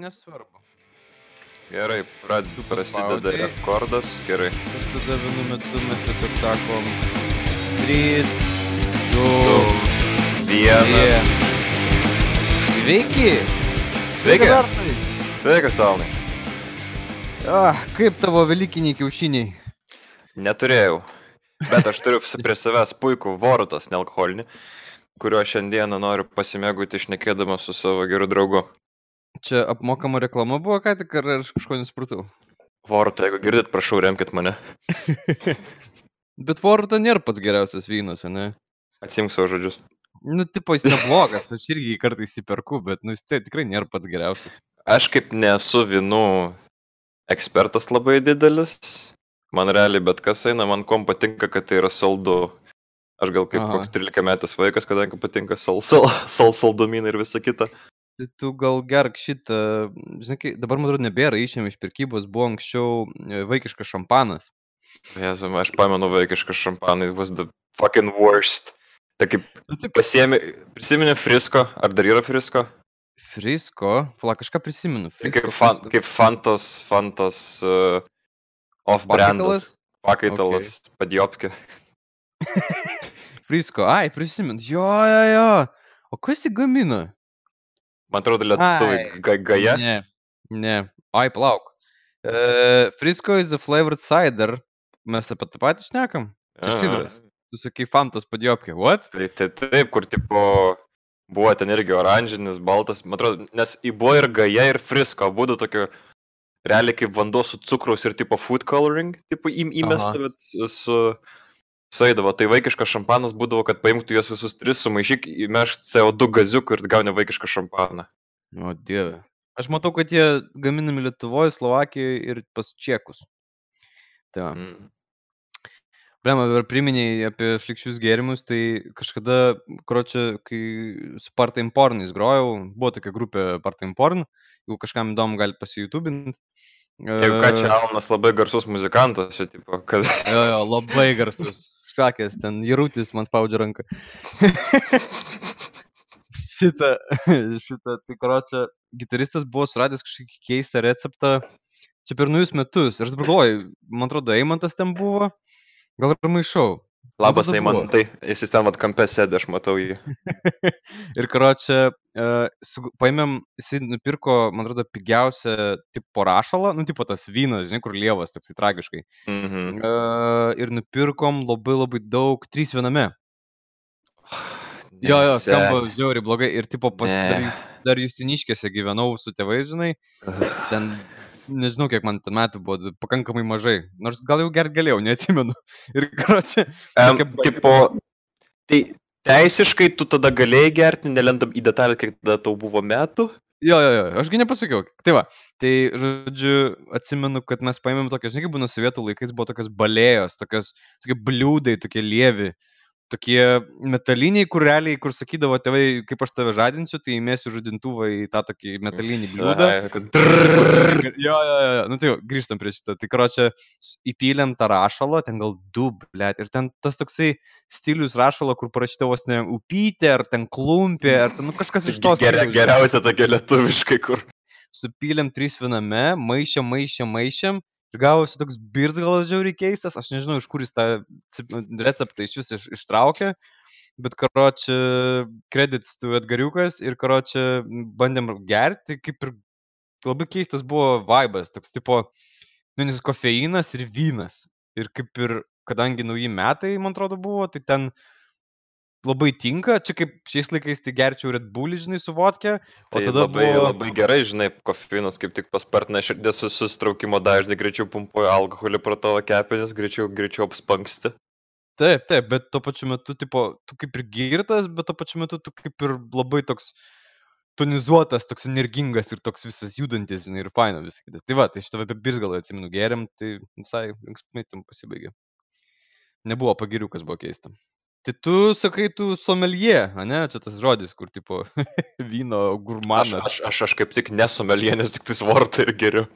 nesvarbu. Gerai, prad, prasideda rekordas, gerai. Ir tada vienu metu mes tiesiog sakom 3, 2, Vienas. Sveiki! Sveiki. Bertai! Sveikas, Alnai. Ah, kaip tavo velykiniai kiaušiniai? Neturėjau. Bet aš turiu prie savęs puikų vorutas nealkoholinį, kuriuo šiandieną noriu pasimėgauti išnekėdamas su savo geru draugu. Čia apmokama reklama buvo ką tik, ar aš kažko nesupratau? Vorutą, jeigu girdit, prašau, remkite mane. Bet Vorta nėra pats geriausias vynas, ne? Atsimk savo žodžius. Nu, tipo, jis neblogas, aš irgi kartais įperku, bet, nu, jis tai tikrai nėra pats geriausias. Aš kaip nesu vinų ekspertas labai didelis. Man realiai bet kas eina, man kom patinka, kad tai yra saldu. Aš gal kaip Aha. koks 13 metais vaikas, kadangi patinka sal, sal, sal, saldumynai ir visa kita. Tai tu gal gerk šitą, žinai, kai, dabar man atrodo nebėra išėmė iš pirkybos, buvo anksčiau e, vaikiškas šampanas. Jezu, aš pamenu vaikišką šampaną, it was the fucking worst. Tai kaip pasiemi, prisimeni Frisko, ar dar yra Frisko? Frisko, pala, kažką prisimenu. Tai Frisko, kaip, fan, Frisko. kaip Fantas, Fantas uh, off-brandas. Pakaitalas, okay. padjopkė. Frisko, ai, prisimenu. Jo, jo, jo. O kas jį gamina? Man atrodo, lietuviai Ai. ga, gaja. Ne, ne. Ai, plauk. Uh, Frisko is a flavored cider. Mes apie tą patį šnekam. Čia sidras. Tu sakai, fantas padjopkė. What? Tai, tai taip, kur tipo buvo ten irgi oranžinis, baltas, man atrodo, nes į buvo ir gaja, ir frisko, būdų tokio realiai kaip vanduo su cukraus ir tipo food coloring, tipo įmesta, bet su suėdavo. Tai vaikiškas šampanas būdavo, kad paimtų juos visus tris, sumaišyk, įmešk CO2 gaziukų ir gauni vaikišką šampaną. O dieve. Aš matau, kad jie gaminami Lietuvoje, Slovakijoje ir pas čekus. Tai. Mm. Blema, dabar priminėjai apie šlikščius gėrimus, tai kažkada, kročia, kai su Partain Pornais grojau, buvo tokia grupė Partain Porn, jeigu kažkam įdomu, galite pasijutubinti. Jeigu ką čia Alnas labai garsus muzikantas, čia tipo, kad... Jo, jo, labai garsus. Šakės, ten Jarutis man spaudžia ranką. šitą, šitą, tai karočią, gitaristas buvo suradęs kažkokį keistą receptą. Čia per naujus metus. Ir aš dabar galvoju, man atrodo, Eimantas ten buvo. Gal ir maišau. Labas. Eimantai, jis ten vad kampe sėdė, aš matau jį. Ir karočią, uh, paėmėm, jisai nupirko, man atrodo, pigiausią tipo rašalą, nu, tipo tas vynas, žinai, kur lievas, toksai tragiškai. Mhm. Uh, ir nupirkom labai labai daug, trys viename. Jo, jo, skamba žiauriai blogai. Ir tipo pas Ne. dar, dar Justiniškėse gyvenau su tėvais, žinai. Ten, nežinau, kiek man ten metų buvo, pakankamai mažai. Nors gal jau gert galėjau, neatsimenu. Ir karočią. Um, tipo, tai teisiškai tu tada galėjai gerti, nelendam į detalę, kiek tada tau buvo metų. Jo, jo, jo, ašgi nepasakiau. Tai va, tai, žodžiu, atsimenu, kad mes paėmėm tokias, žinai, kaip būna sovietų laikais, buvo tokios balėjos, tokios, tokie bliūdai, tokie lievi, tokie metaliniai, kur realiai, kur sakydavo tėvai, kaip aš tave žadinsiu, tai įmėsiu žadintuvą į tą tokį metalinį bliūdą. Jo, jo, jo, nu tai jau, grįžtam prie šito. Tai karočią įpylėm tą rašalą, ten gal du, blėt, ir ten tas toksai stilius rašalo, kur parašyta vos ne upytė, ar ten klumpė, ar ten nu, kažkas iš tos. Geria, geriausia tokia lietuviškai, kur. supylėm trys viename, maišėm, maišėm, maišėm. Ir gavosi toks birzgalas žiauriai keistas, aš nežinau, iš kur jis tą receptą iš vis iš, ištraukė, bet karočią kredits tu atgariukas ir karočią bandėm gerti, kaip ir labai keistas buvo vaibas, toks tipo, nu, nes kofeinas ir vynas. Ir kaip ir, kadangi nauji metai, man atrodo, buvo, tai ten labai tinka, čia kaip šiais laikais tai gerčiau Red Bull, žinai, su vodke, o Tai tada labai, buvo... labai gerai, žinai, kofeinas kaip tik paspartina širdies sus- susitraukimo dažnį, greičiau pumpuoja alkoholį pro tavo kepenis, greičiau, greičiau apspangsti. Taip, taip, bet tuo pačiu metu, tipo, tu kaip ir girtas, bet tuo pačiu metu tu kaip ir labai toks tonizuotas, toks energingas ir toks visas judantis, žinai, ir faina visą kitą. Tai va, tai šitą apie birzgalą atsimenu geriam, tai visai linksmai tam pasibaigė. Nebuvo pagiriukas, buvo keista. Tai tu sakai, tu somelie, ne, čia tas žodis, kur tipo vyno Aš, gurmanas. aš, aš, aš kaip tik nesumelie, nes tik tai svartą ir geriu.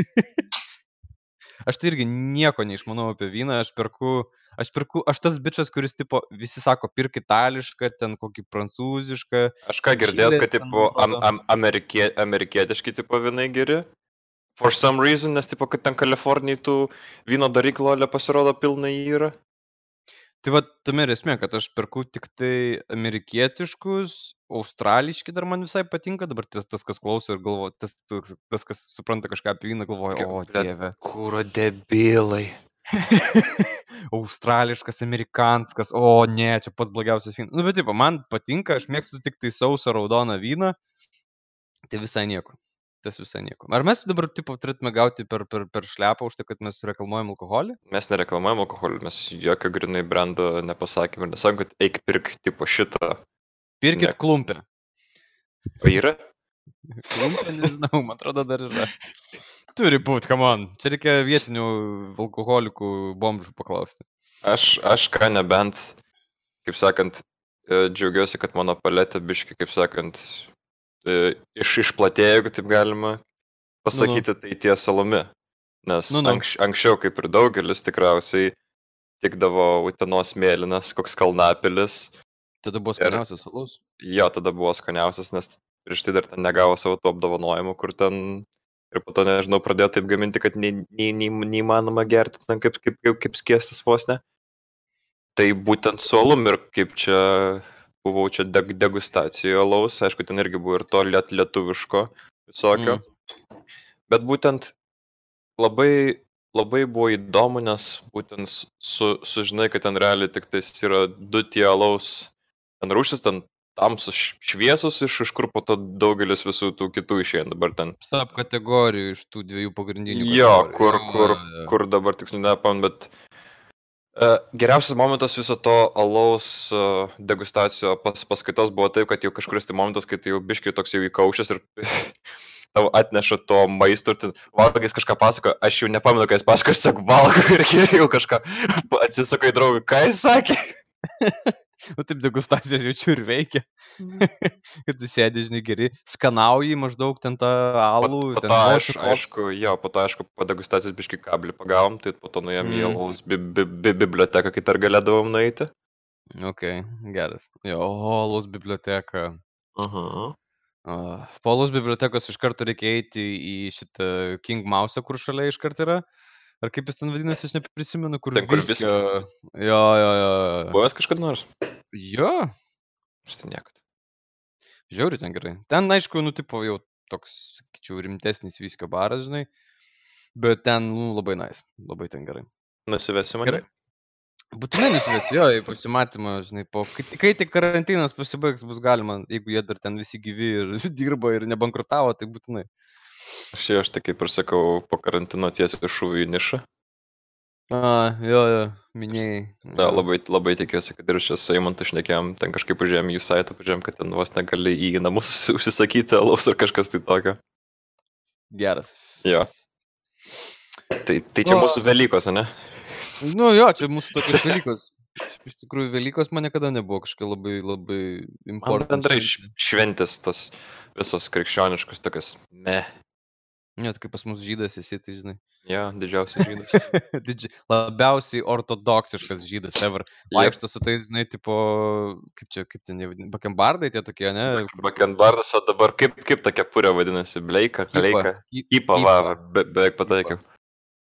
aš tai irgi nieko neišmanau apie vyną, aš perku, aš perku, aš tas bičias, kuris, tipo, visi sako, pirk itališką, ten kokį prancūzišką. Aš ką girdėjęs, kad, tipo, am, am, amerikie, amerikietiški, tipo, vinai geri. For some reason, nes, tipo, kad ten Kalifornijai tų vyno daryklolė pasirodo pilnai yra. Tai va, tame ir esmė, kad aš perku tik tai amerikietiškus, australiški dar man visai patinka, dabar tas, tas kas klauso ir galvoja, tas, tas, tas, kas supranta kažką apie vyną, galvoja, o dieve. Kūro debilai. Australiškas, amerikanskas, o ne, čia pats blogiausias vynas. Nu, bet taip, man patinka, aš mėgstu tik tai sausą raudoną vyną, tai visai nieko. Tas visai nieko. Ar mes dabar, tipo, turėtume gauti per, per, per šlepą už tai, kad mes reklamuojam alkoholį? Mes nereklamuojam alkoholį, mes jokio grinai brendo nepasakėm ir nesakom, kad eik pirk, tipo, šitą. Pirkit Ne. klumpę. O yra? Klumpė, nežinau, man atrodo, dar yra. Turi būti, come on. Čia reikia vietinių alkoholikų bombžų paklausti. Aš, aš ką nebent, kaip sakant, e, džiaugiuosi, kad mano paletė biški, kaip sakant, iš, išplatėjo, jeigu taip galima pasakyti, tai ties salumi. Nes Nu, nu. anks, anksčiau, kaip ir daugelis, tikriausiai tikdavo Utenos mėlynas, koks kalnapilis. Tada buvo skaniausias alus. Jo, tada buvo skaniausias, nes prieš tai dar ten negavo savo tų apdovanojimų, kur ten ir po to, nežinau, pradėjo taip gaminti, kad neįmanoma gerti, ten kaip, kaip, kaip, kaip skiestas vos ne. Tai būtent su alum ir kaip čia buvau čia deg, degustacijoje alaus, aišku, ten irgi buvo ir to liet, lietuviško visokio. Mm. Bet būtent labai, labai buvo įdomu, nes būtent su, sužinai, kad ten realiai tik tais yra du tie alaus, ten rūšis, ten tamsus šviesus, iš, iš kur po to daugelis visų tų kitų išėjo dabar ten. Sub kategorijų iš tų dviejų pagrindinių. Jo, kur, kur, kur dabar tiksliai nepam, bet geriausias momentas viso to alaus uh, degustacijo pas, paskaitos buvo taip, kad jau kažkuris tai momentas, kai tai jau biškai toks jau įkaušęs ir tau atneša to maisto ir tu valgais kažką pasako, aš jau nepamenu, ką jis pasako, aš tiesiog valgau ir jau kažką atsisako į draugą, ką jis sakė. Nu taip degustacijos jaučiu ir veikia. kad tu sėdi, žinai, geri, skanauji maždaug ten tą alų. Po, po ten to, voši aišku, jo, po to, aišku, po degustacijos biškai kablį pagavom, tai po to nuėjom į Mm. alaus bi, bi, bi, biblioteką, kai dar galėdavom nueiti. Ok, geras. Jo, Olos biblioteka. Aha. Uh, Polos bibliotekos iš karto reikia eiti į šitą King Mouse, kur šalia iš karto yra. Ar kaip jis ten vadinasi, aš neprisimenu, kur Ten, kur viskio... Jo, jo, jo. Buvęs kažkada nors? Jo, Aš tai niekada. žiauri ten gerai. Ten, aišku, nu, tipo, jau toks, sakyčiau, rimtesnis viskio baras, žinai. Bet ten, nu, labai nais. Nice. Labai ten gerai. Nusivesi mane? Gerai. Būtinai nusivesi, jo, į pasimatymą, žinai, po, kai, tik- kai tik karantinas pasibaigs, bus galima, jeigu jie dar ten visi gyvi ir dirba ir nebankrutavo, tai būtinai. Aš jau aš tai kaip ir sakau, po karantino tiesiu šūvių į nišą. A, jo, jo, minėjai. Da, labai, labai tikiuosi, kad ir čia su Eimantu šnekėjom, ten kažkaip užėjom jų saitą, pažiūrėjom, kad ten vos negali į namus užsi- užsisakyti alaus ar kažkas tai tokio. Geras. Jo. Tai, tai čia O. mūsų Velykos, ne? Nu jo, čia mūsų tokios Velykos. Iš tikrųjų, Velykos man niekada nebuvo kažkokia labai, labai Man important. bendrai šventės tas visos krikščioniškas tokias, me. Net kaip pas mus žydas esi, tai žinai. Jo, didžiausias žydas. Didži... Labiausiai ortodoksiškas žydas ever. Vaikšto su tais, žinai, tipo, kaip čia, kaip ten, bakembardai tie tokie, ne? Bakembardas, o dabar kaip, kaip ta kepurė vadinasi, bleika, kaleika. Įpa, va, be, beveik pataikiau.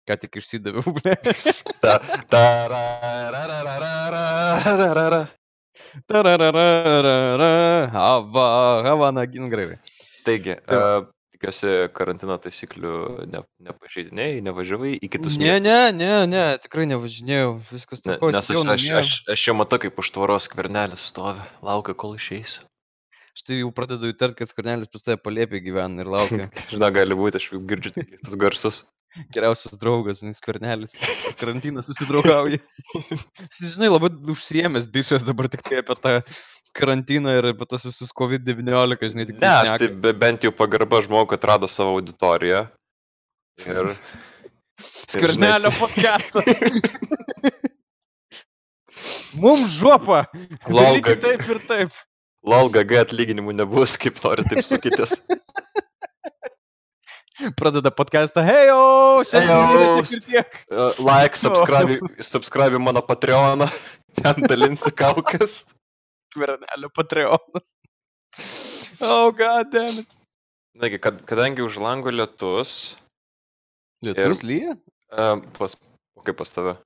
Ką tik išsidaviau, ble. Tarararararara. Hava, hava, na, gerai. Taigi, uh, tikiuosi karantino taisyklių ne, nepažeidinėjai, nevažiavai į kitus Ne, miestus. ne, ne, ne, tikrai nevažinėjau, viskas Ne, tvarkosi. nes aš, jau aš, aš, aš jau matau, kaip už tvoros skvernelis stovi, laukia, kol išeisiu. Aš tai jau pradedu įtarti, kad skarnelis pas tave palėpė gyvena ir laukia. Žinau, gali būti, aš jau girdžiu keistus garsus. Geriausias draugas, nes skarnelis. Karantinas susidraugauja. Žinai, labai užsiemęs bišas dabar tik tai apie tą karantiną ir apie tos visus COVID-19, žinai, tik Ne, aš tai be, bent jau pagarba žmogui, kad rado savo auditoriją. Ir Skvernelio žinai, podcastą. Mums žuopa. Gag- Taip ir taip. lol GG atlyginimų nebus, kaip nori taip sakytis. Pradeda podcastą, hei, o, šiandien ir tiek. Uh, like, subscribe, subscribe mano Patreoną, ten dalinsiu kaukas. Kvernelio Patreonas. Oh, god damn it. Nagi, kad, kadangi už lango lietus. Lietus ir, lyja? Uh, pas, kaip pas tave?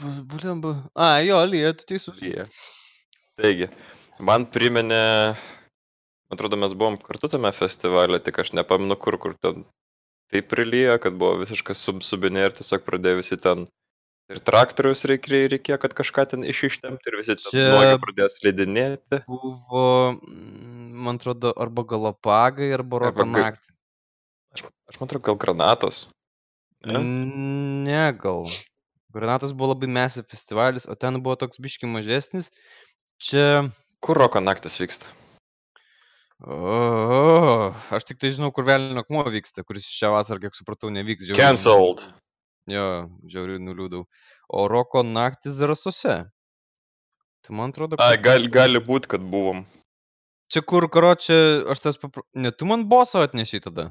Būtent, bu... A, jo, lyja, tu teisus. Lyja. Taigi, man priminė Man atrodo, mes buvom kartu tame festivalė, tik aš nepaminu kur, kur ten taip prilyja, kad buvo visiškas sub subinė ir tiesiog pradėjo visi ten ir traktorius reikėjo, reikėjo kad kažką ten iš ištemti ir visi čia pradėjo slidinėti. Buvo, mm, man atrodo, arba galapagai, arba roko naktį. Aš, aš man atrodo, gal granatos. Ne? ne, gal. Granatas buvo labai mesė festivalis, o ten buvo toks biški mažesnis. Čia. Kur roko naktis vyksta? O, aš tik tai žinau, kur velnio akmuo vyksta, kuris šią vasarą, kiek supratau, nevyks. Žiauriai. Cancelled. Jo, žiauriai nuliūdau. O roko naktis zarasuose. Tai man atrodo, kad... A, gali, gali būti, kad buvom. Čia kur, karo, čia aš tas papra... Ne, tu man boso atnešiai tada.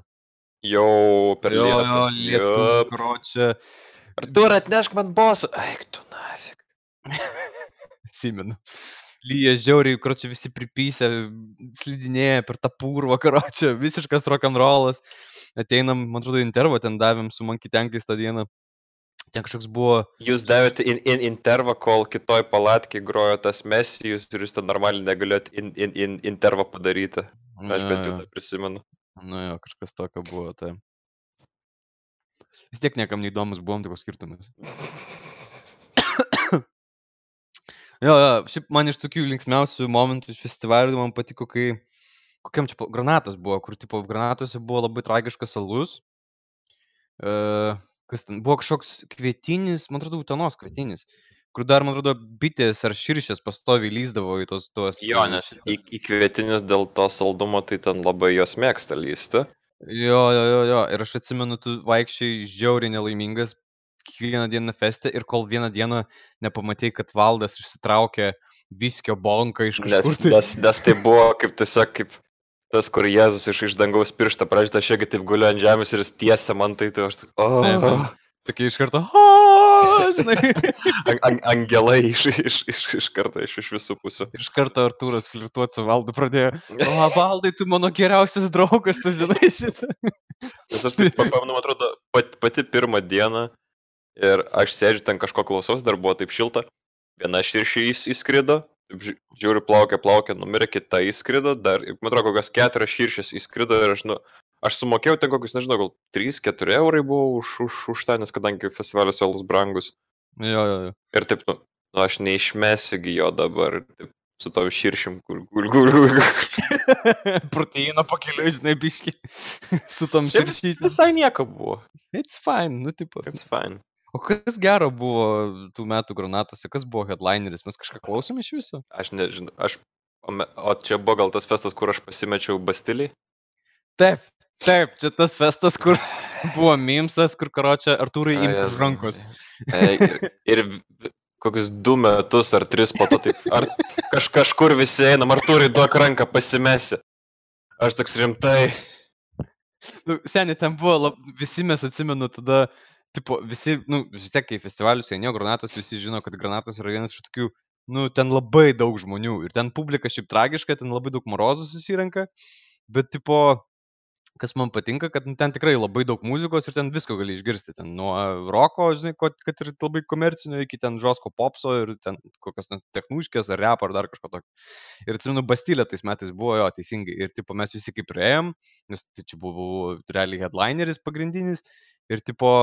Jau per jo, lietų. Jo, lietų, karo, čia. Ar tu atnešk man boso? Eik tu nafik. Simenu lyja žiauriai, kur čia visi pripysę, slidinėja per tą purvą, karo čia visiškas rock'n'rollas. Ateinam, man atrodo, intervą ten davėm su Monkey Tankais tą dieną. Ten kažkoks buvo. Jūs davėte in, in intervą, kol kitoj palatkiai grojo tas mesijus ir jūs ten normaliai negalėjot in, in, in, intervą padaryti. Aš bent jau tą prisimenu. Na jo, kažkas tokio buvo, tai. Vis tiek niekam neįdomus buvom, tai skirtumas. Jo, jo, šiaip man iš tokių linksmiausių momentų iš festivalio man patiko, kai kokiam čia granatas buvo, kur tipo granatose buvo labai tragiškas alus. E, kas ten buvo kažkoks kvietinis, man atrodo, utenos kvietinis, kur dar, man atrodo, bitės ar širšės pastoviai lyzdavo į tos tuos. Jo, nes į, į kvietinius dėl to saldumo tai ten labai jos mėgsta lysti. Jo, jo, jo, jo. Ir aš atsimenu, tu vaikščiai žiauriai nelaimingas, kiekvieną dieną feste ir kol vieną dieną nepamatėjai, kad valdas išsitraukė viskio bonką iš kažkur. Nes, tai... nes, nes tai buvo kaip tiesiog kaip tas, kur Jėzus iš, iš dangaus pirštą pradžia, aš irgi taip guliu ant žemės ir jis tiesia man tai, tai aš... Oh. Ne, Tokie iš karto, žinai. An, an, angelai iš, iš, iš, iš karto, iš, iš visų pusių. Iš karto Artūras flirtuoti su valdu pradėjo. O, valdai, tu mano geriausias draugas, tu žinai šitą. Nes aš taip man atrodo, pat, pati pirmą dieną Ir aš sėdžiu ten kažko klausos, dar buvo taip šilta. Viena širšė įskrido, žiūriu, plaukia, plaukia, numirė, kita įskrido, dar, man atrodo, kokios keturios širšės įskrido ir aš, nu, aš sumokėjau ten kokius, nežinau, gal 3-4 eurai buvo už, už, už tą, nes kadangi festivalis Olas brangus. Jo, jo, jo. Ir taip, nu, nu aš neišmesiu jo dabar, taip, su tavo širšim, kur gul, gul, gul. Proteino pakeliu, žinai, biški. su tom širšim. Visai nieko buvo. It's fine, nu, tipo. It's fine. O kas gero buvo tų metų granatose, kas buvo headlineris, mes kažką klausėm iš viso? Aš nežinau, aš... O, me... o čia buvo gal tas festas, kur aš pasimečiau Bastilį? Taip, taip, čia tas festas, kur buvo Mimsas, kur karočią Artūrai imti už rankos. ir, ir kokius du metus ar tris po to taip, ar kaž, kažkur visi einam, Artūrai duok ranką pasimesi. Aš toks rimtai. Nu, seniai, ten buvo, lab, visi mes atsimenu tada tipo, visi, nu, vis tiek, kai festivalius einėjo granatas, visi žino, kad granatas yra vienas iš tokių, nu, ten labai daug žmonių ir ten publika šiaip tragiška, ten labai daug morozų susirenka, bet, tipo, kas man patinka, kad nu, ten tikrai labai daug muzikos ir ten visko gali išgirsti. Ten nuo roko, žinai, kad ir labai komercinio, iki ten žosko popso ir ten kokios ten technuškės ar rap ar dar kažko tokio. Ir atsimenu, Bastylė tais metais buvo jo teisingai. Ir tipo, mes visi kaip prieėm, nes tai čia buvo realiai headlineris pagrindinis. Ir tipo,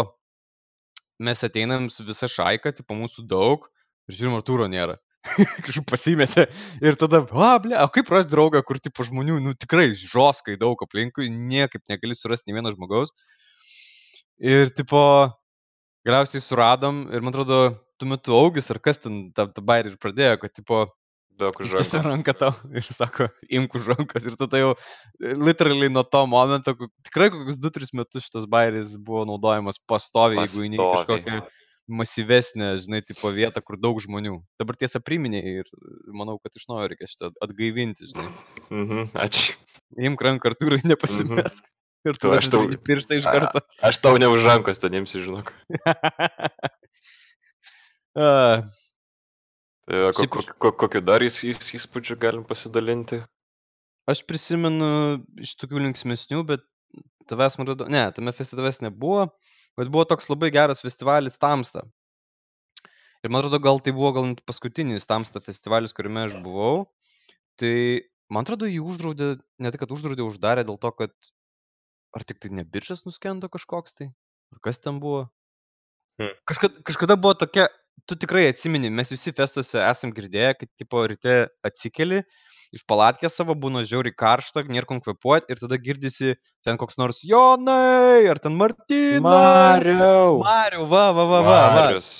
mes ateinam su visa šaika, tipo mūsų daug, ir žiūrim, Artūro nėra. Kažkaip pasimetė. Ir tada, a, ble, o kaip rasti draugą, kur tipo žmonių, nu tikrai žoskai daug aplinkui, niekaip negali surasti nei vieno žmogaus. Ir tipo, galiausiai suradom ir man atrodo, tuo metu augis ar kas ten tą, tą bairį ir pradėjo, kad tipo, Daug už rankos. Ranką tau ir sako, imk už rankos. Ir tada jau, literaliai nuo to momento, tikrai kokius 2-3 metus šitas bairis buvo naudojamas pastoviai, jeigu į kažkokią masyvesnę, žinai, tipo vietą, kur daug žmonių. Dabar tiesa priminė ir manau, kad iš naujo reikia šitą atgaivinti, žinai. Mhm, ačiū. Imk ranką, Artūrai, nepasimesk. Ir tu aš tau- pirštą iš karto. Aš tau ne už rankos ten imsiu, žinok. A, Tai, ko, ko, ko, kokį dar įs, įs, įspūdžių galim pasidalinti? Aš prisimenu iš tokių linksmesnių, bet tavęs, man atrodo, ne, tame festivales nebuvo, bet buvo toks labai geras festivalis Tamsta. Ir man atrodo, gal tai buvo gal net paskutinis Tamsta festivalis, kuriame aš buvau. Tai man atrodo, jį uždraudė, ne tik, kad uždraudė, uždarė dėl to, kad ar tik tai ne biržas nuskendo kažkoks tai, ar kas ten buvo. Hmm. Kažkada, kažkada buvo tokia, tu tikrai atsimeni, mes visi festuose esam girdėję, kad tipo ryte atsikeli, iš palatkės savo būna žiauri karšta, nėra kom kvepuoti ir tada girdisi ten koks nors Jonai, ar ten Martynas. Mariau! Mariu, va, va, va, va. va. Marius.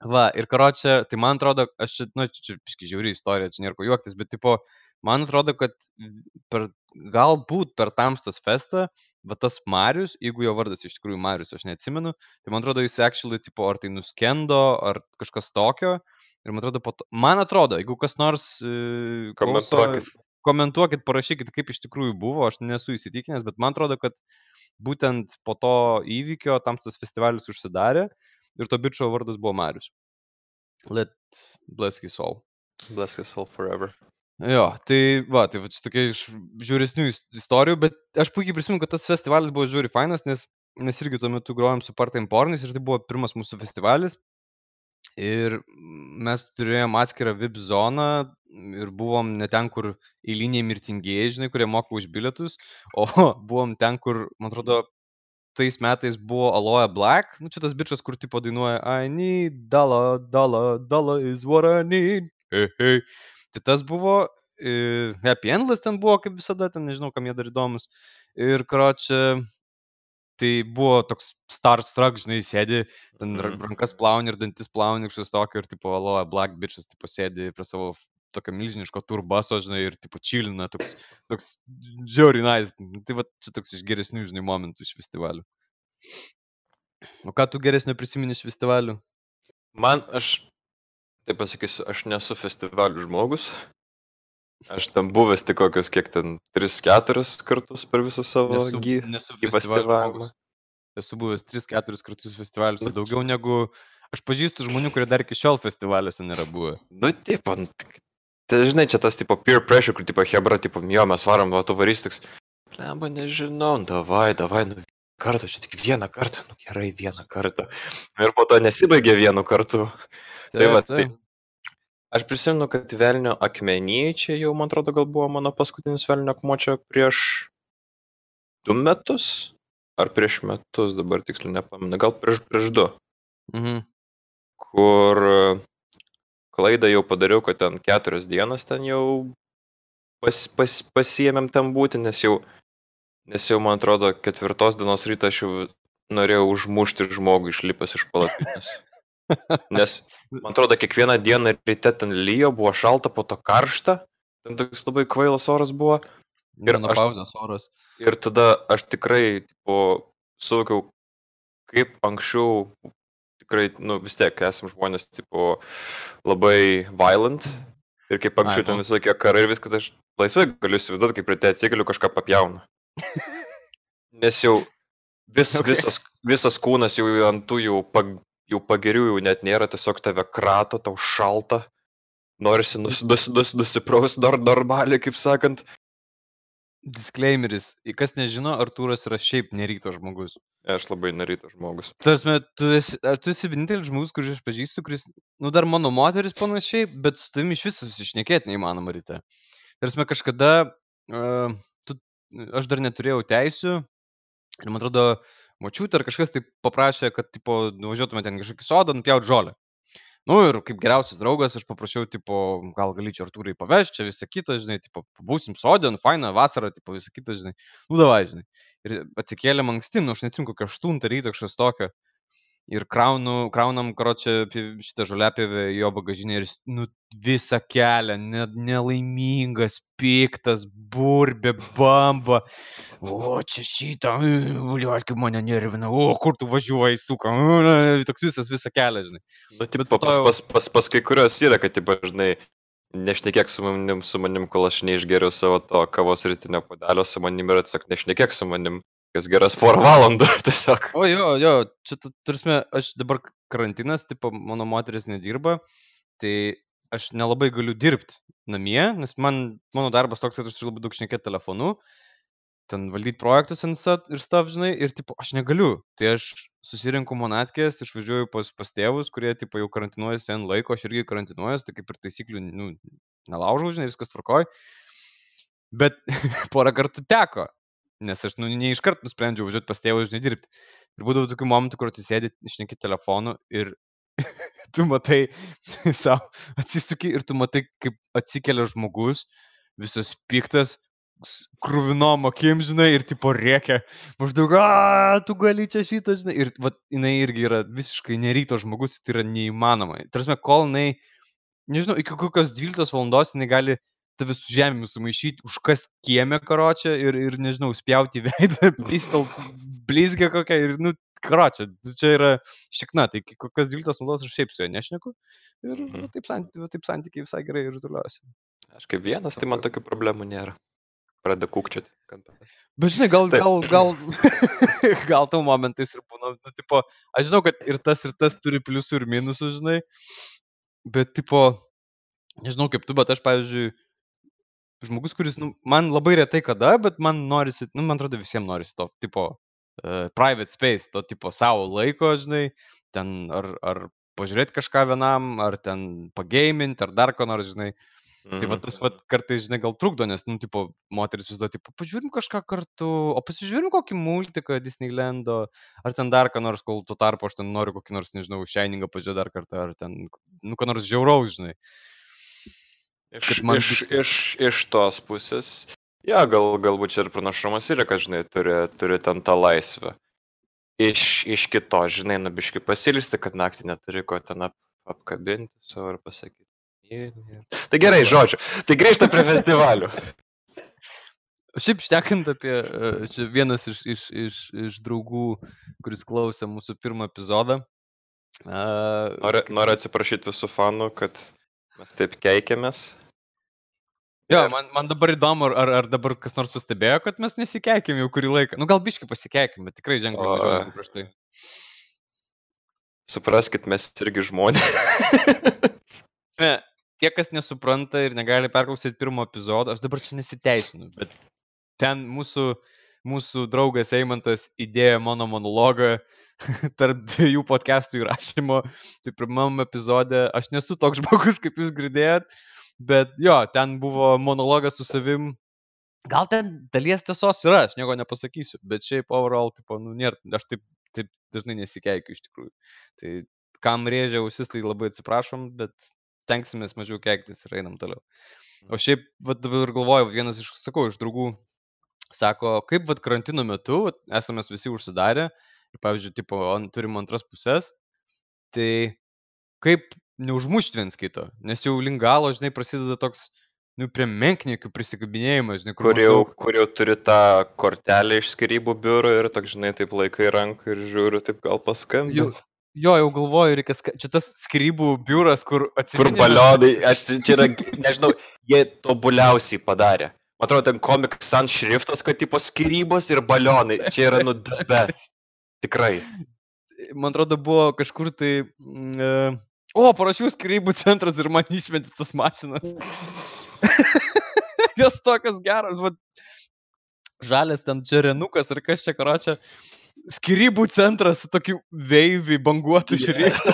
Va, ir karočią, tai man atrodo, aš čia, nu, čia, biški žiauri istorija, čia nėra ko juoktis, bet, tipo, man atrodo, kad per, galbūt per Tamstos festą, va tas Marius, jeigu jo vardas iš tikrųjų Marius, aš neatsimenu, tai man atrodo, jis actually, tipo, ar tai nuskendo, ar kažkas tokio. Ir man atrodo, to, man atrodo, jeigu kas nors e, klauso, Komentuokit. parašykit, kaip iš tikrųjų buvo, aš nesu įsitikinęs, bet man atrodo, kad būtent po to įvykio Tamstos festivalis užsidarė ir to bičio vardas buvo Marius. Let bless his soul. Bless his soul forever. Jo, tai va, tai va čia tokia iš žiauresnių is- istorijų, bet aš puikiai prisimenu, kad tas festivalis buvo žiauri fainas, nes mes irgi tuo metu grojom su Part Time Pornais ir tai buvo pirmas mūsų festivalis. Ir mes turėjom atskirą VIP zoną ir buvom ne ten, kur eiliniai mirtingieji, žinai, kurie moka už bilietus, o buvom ten, kur, man atrodo, tais metais buvo Aloe Black, nu čia tas bičias, kur tipo dainuoja I need dollar, dollar, dollar is what I need. Hey, hey. Tai tas buvo, e, Happy Endless ten buvo, kaip visada, ten nežinau, kam jie dar įdomus. Ir karočią, tai buvo toks starstruck, žinai, sėdi, ten ra- rankas plauni ir dantis plauni, kažkas tokio, ir tipo Aloe Black bitches, tipo sėdi prie savo tokio milžiniško turbaso, žinai, ir tipo čilina, toks, toks žiauri nice. Tai va, čia toks iš geresnių, žinai, momentų iš festivalių. O ką tu geresnio prisimeni iš festivalių? Man, aš, taip pasakysiu, aš nesu festivalių žmogus. Aš ten buvęs tik kokius, kiek ten, 3-4 kartus per visą savo Nesu, gy... nesu į festivalio festivalimą. žmogus. Esu buvęs 3-4 kartus festivaliuose, Nu, daugiau negu... Aš pažįstu žmonių, kurie dar iki šiol festivaliuose nėra buvę. Nu, taip, ant... Tai žinai, čia tas tipo peer pressure, kur tipo Hebra, tipo, jo, mes varom, va, tu varys toks. Lemba, nežinau, nu, davai, davai, nu, kartą, čia tik vieną kartą, nu gerai, vieną kartą. Ir po to nesibaigė vienu kartu. Tai va, tai- Aš prisimenu, kad Velnio akmeniai čia jau, man atrodo, gal buvo mano paskutinis Velnio akmuo čia prieš du metus. Ar prieš metus, dabar tiksliai nepamenu, gal prieš, prieš du. Mhm. kur e, klaidą jau padariau, kad ten keturias dienas ten jau pas, pas, pasiėmėm ten būti, nes jau, nes jau, man atrodo, ketvirtos dienos rytą aš jau norėjau užmušti žmogų išlipęs iš palapinės. Nes, man atrodo, kiekvieną dieną ryte ten lyjo, buvo šalta, po to karšta, ten toks labai kvailas oras buvo. Ir pauzės oras. Ir tada aš tikrai, tipo, suvokiau, kaip anksčiau, tikrai, nu, vis tiek esam žmonės, tipo, labai violent. Ir kaip anksčiau Ai, ten nu. visokie karai ir viskas, aš laisvai galiu įsivaizduoti, kaip ryte atsikeliu kažką papjaunu. Nes jau vis, Okay. visas, visas kūnas jau ant tų jau, pag, jau pagirių jau net nėra, tiesiog tave krato, tau šalta. Norisi nus, nus, nus, nusipraus dar normaliai, kaip sakant. Disclaimeris. Kas nežino, Artūras yra šiaip neryto žmogus. Aš labai nerytas žmogus. Tarsi, tu esi, ar tu esi vienintelis žmogus, kurį aš pažįstu, kuris, nu dar mano moteris panašiai, bet su tavimi iš viso susišnekėti neįmanoma ryte. Tarsi, kažkada, uh, aš dar neturėjau teisių ir man atrodo, močiutė ar kažkas tai paprašė, kad, tipo, nuvažiuotume ten kažkokį sodą, nupjauti žolę. Nu ir kaip geriausias draugas, aš paprašiau, tipo, gal gali čia Artūrai pavežti, čia visą kitą, žinai, tipo, būsim sodė, nu faina, vasara, tipo, visą kitą, žinai. Nu davai, žinai. Ir atsikėlėm anksti, nu aš neatsimenu, kokią 8 ryto kažkas tokio. Ir kraunu, kraunam, karočią, šitą žoliapėvę jo bagažinę ir, nu, visą kelią, ne, nelaimingas, piktas, burbė, bamba. O, čia šitą, bliuot, kaip mane nervina, o, kur tu važiuoji, suka, toks visas visą kelią, žinai. Nu, taip, Bet pas, pas, pas, pas kai kurios yra, kad, taip, žinai, nešnekėk su manim, su manim, kol aš neišgeriu savo to kavos rytinio padelio, su manim yra tiesiog nešnekėk su manim, kas geras porą valandų tiesiog. O jo, jo, čia, tu- tarsi, aš dabar karantinas, tipo, mano moteris nedirba, tai aš nelabai galiu dirbti namie, nes man, mano darbas toks, kad aš turiu labai daug šnekėti telefonu, ten valdyti projektus ir stav, žinai, ir, tipo, aš negaliu. Tai aš susirinku monatkės, išvažiuoju pas, pas tėvus, kurie, tipo, jau karantinuojasi ant laiko, aš irgi karantinuojuosi, tai kaip ir taisyklių, nu, nelaužau, žinai, viskas tvarkoj. Bet porą kartų teko, nes aš, nu, ne iš karto nusprendžiau važiuoti pas tėvus, žinai, dirbti. Ir būdavo tokių momentų, kur atsisėdi, išneki telefonu ir tu matai savo, atsisuki ir tu matai, kaip atsikelia žmogus, visas piktas, kruvinom akim, žinai, ir tipo rėkia, maždaug, a, tu gali čia šitą, žinai, ir va, jinai irgi yra visiškai neryto žmogus, tai yra neįmanoma. Tarsi, kol jinai, nežinau, iki kokios 12 valandos jinai gali tave su žemėmis sumaišyti, užkast kiemę karočią ir, ir, nežinau, spjauti veidą, pistol, blizgę kokią ir, nu, karočią, čia yra šikna, tai kokios 12 valandos aš šiaip su juo nešneku ir Mhm. taip, santy, taip santykiai visai gerai ir toliuosi. Aš kaip vienas, tai man tokių problemų nėra. Pradeda kampe. Bet žinai, gal, Taip. gal, gal, gal tau momentais ir būna, nu, tipo, aš žinau, kad ir tas, ir tas turi pliusų ir minusų, žinai, bet, tipo, nežinau kaip tu, bet aš, pavyzdžiui, žmogus, kuris, nu, man labai retai kada, bet man norisi, nu, man atrodo, visiems norisi to, tipo, uh, private space, to, tipo, savo laiko, žinai, ten, ar, ar pažiūrėti kažką vienam, ar ten pageiminti, ar dar ko nors, žinai. Tai va Mhm. tas va kartais, žinai, gal trukdo, nes, nu, tipo, moteris vis dar, tipo, pažiūrim kažką kartu, o pasižiūrim kokį multiką Disneylando, ar ten dar ką nors, kol tuo tarpu aš ten noriu kokį nors, nežinau, Shiningą pažiūrėti dar kartą, ar ten, nu, ką nors žiauraus, žinai. Iš, man iš, iš, iš tos pusės, ja, gal, galbūt čia ir pranašumas yra, kad, žinai, turi, turi ten tą laisvę. Iš, iš kito, žinai, nabiškai pasilsti, kad naktį neturi ko ten ap, apkabinti savo ir pasakyti. Tai gerai, žodžiu. Tai grįžta prie festivalių. Šiaip šnekant apie, e, čia vienas iš, iš, iš, iš draugų, kuris klausė mūsų pirmą epizodą. Uh, Noriu, noriu atsiprašyti visų fanų, kad mes taip keikiamės. Jo, man, man dabar įdomu, ar, ar, ar dabar kas nors pastebėjo, kad mes nesikeikėm jau kurį laiką. Nu, gal biškai pasikeikėm, bet tikrai ženkliai mažiau prieš tai. Supraskit, mes irgi žmonės. Ne, tie, kas nesupranta ir negali perklausyti pirmo epizodo, aš dabar čia nesiteisinu, bet ten mūsų, mūsų draugas Eimantas įdėjo mano monologą tarp dviejų podcastų įrašymo. Tai pirmam epizode aš nesu toks žmogus, kaip jūs girdėjot, bet jo, ten buvo monologas su savim. Gal ten dalies tiesos yra, aš nieko nepasakysiu, bet šiaip overall, tipo, nu, nėra, aš taip, taip dažnai nesikeikiu iš tikrųjų. Tai kam rėžia ausis, tai labai atsiprašom, bet tenksimės mažiau keiktis ir einam toliau. O šiaip, va dabar galvoju, vienas iš, sakau, iš draugų sako, kaip vad karantino metu, vat esame visi užsidarę ir, pavyzdžiui, tipo, an, turim antras pusės, tai kaip neužmušti viens kito, nes jau link galo, žinai, prasideda toks, nu, prie menkniekių prisikabinėjimas, žinai, kur kur jau, maždaug- kur jau turi tą kortelę iš skirybų biuro ir toks, žinai, taip laikai ranką ir žiūri, taip gal paskambinti. jo, jau galvoju, reikia, ska- čia tas skrybų biuras, kur Kur atsimeni, mes- balionai, aš čia yra, nežinau, jie tobuliausiai padarė. Man atrodo, ten komik Sans šriftas, kad tipo skirybos ir balionai. Čia yra nu the best. Tikrai. man atrodo, buvo kažkur tai... e, O, parašiau skrybų centras ir man išmetė tas mašinas. Jos tokios geros, va. Žalės ten čia renukas ir kas čia karočią. Skirybų centras su tokiu veivi banguotų šriftų,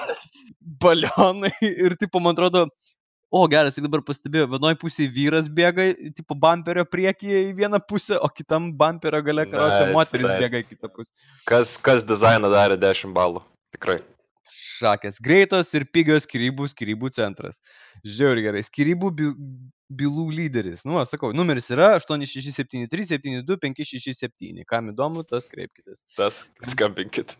balionai ir, tipo, man atrodo, o, geras, tai dabar pastebėjau, vienoje pusėje vyras bėga, tipo, bamperio priekyje į vieną pusę, o kitam bamperio gale, karočią, Nice, moteris nice. bėga į kitą pusę. Kas, kas dizainą darė 10 balų. Tikrai. Šakės. Greitos ir pigios skirybų skirybų centras. Žiauri gerai. Skirybų by- bylų lyderis. Nu, sakau, numeris yra 8673-72-567. Kam įdomu, tas kreipkitės. Tas skambinkit.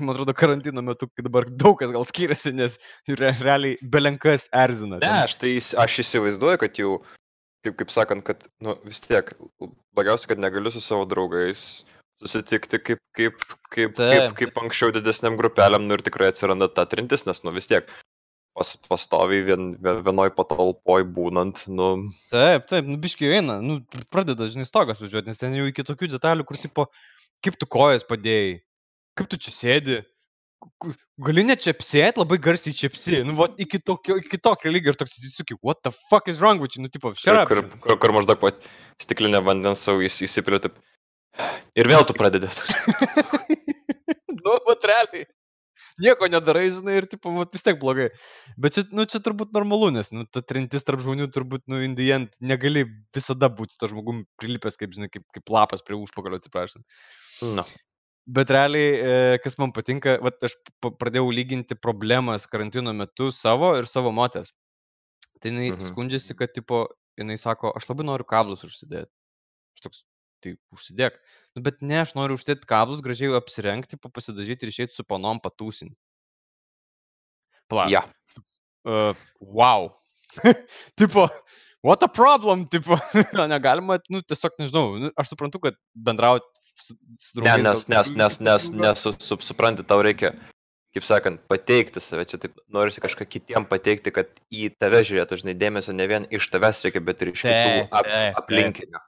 Man atrodo, karantino metu dabar daug kas gal skiriasi, nes re, realiai belenkas erzina. Ne, aš tai aš įsivaizduoju, kad jau, kaip, kaip sakant, kad, nu, vis tiek, blogiausia, kad negaliu su savo draugais susitikti kaip, kaip, kaip, kaip, Taip. kaip anksčiau didesniam grupeliam, nu ir tikrai atsiranda ta trintis, nes, nu, vis tiek pas, pastoviai vien, vienoj patalpoj būnant, nu, Taip, taip, nu biškiai eina, nu, pradeda, žinai, stogas važiuoti, nes ten jau iki tokių detalių, kur, tipo, kaip tu kojas padėjai, kaip tu čia sėdi, gali net čepsėti, labai garsiai čepsi, nu, va, iki tokio, iki tokio lygio ir toks, sakai, what the fuck is wrong with you, nu, tipo, Kur, šerap. kur, kur, kur maždaug pat stiklinę vandens savo įs- įsipili taip. Ir vėl tu pradedi. nu, va, realiai. Nieko nedarai, žinai, ir, tipo, va, vis tiek blogai. Bet čia, nu, čia turbūt normalu, nes, nu, ta trintis tarp žmonių turbūt, nu, indijant, negali visada būti su to žmogum prilipęs, kaip, žinai, kaip, kaip lapas prie užpakalio, atsiprašant. Nu. Bet realiai, e, kas man patinka, vat, aš pradėjau lyginti problemas karantino metu savo ir savo motės. Tai jinai Mhm. skundžiasi, kad, tipo, jinai sako, aš labai noriu kablus užsidėti. Aš toks, tai užsidėk. Nu, bet ne, aš noriu uždėti kablus, gražiai apsirengti, pasidažyti ir išeiti su panom patūsinti. Pala. Ja. Uh, wow. tipo, what a problem, tipo, negalima, nu, tiesiog nežinau, nu, aš suprantu, kad bendrauti su, su Ne, draugais. nes, nes, nes, nes, nes su, su, supranti, tau reikia, kaip sakant, pateikti save, čia taip norisi kažką kitiem pateikti, kad į tave žiūrėtų, žinai, dėmesio ne vien iš tavęs reikia, bet ir iš kitų ap, aplinkinių.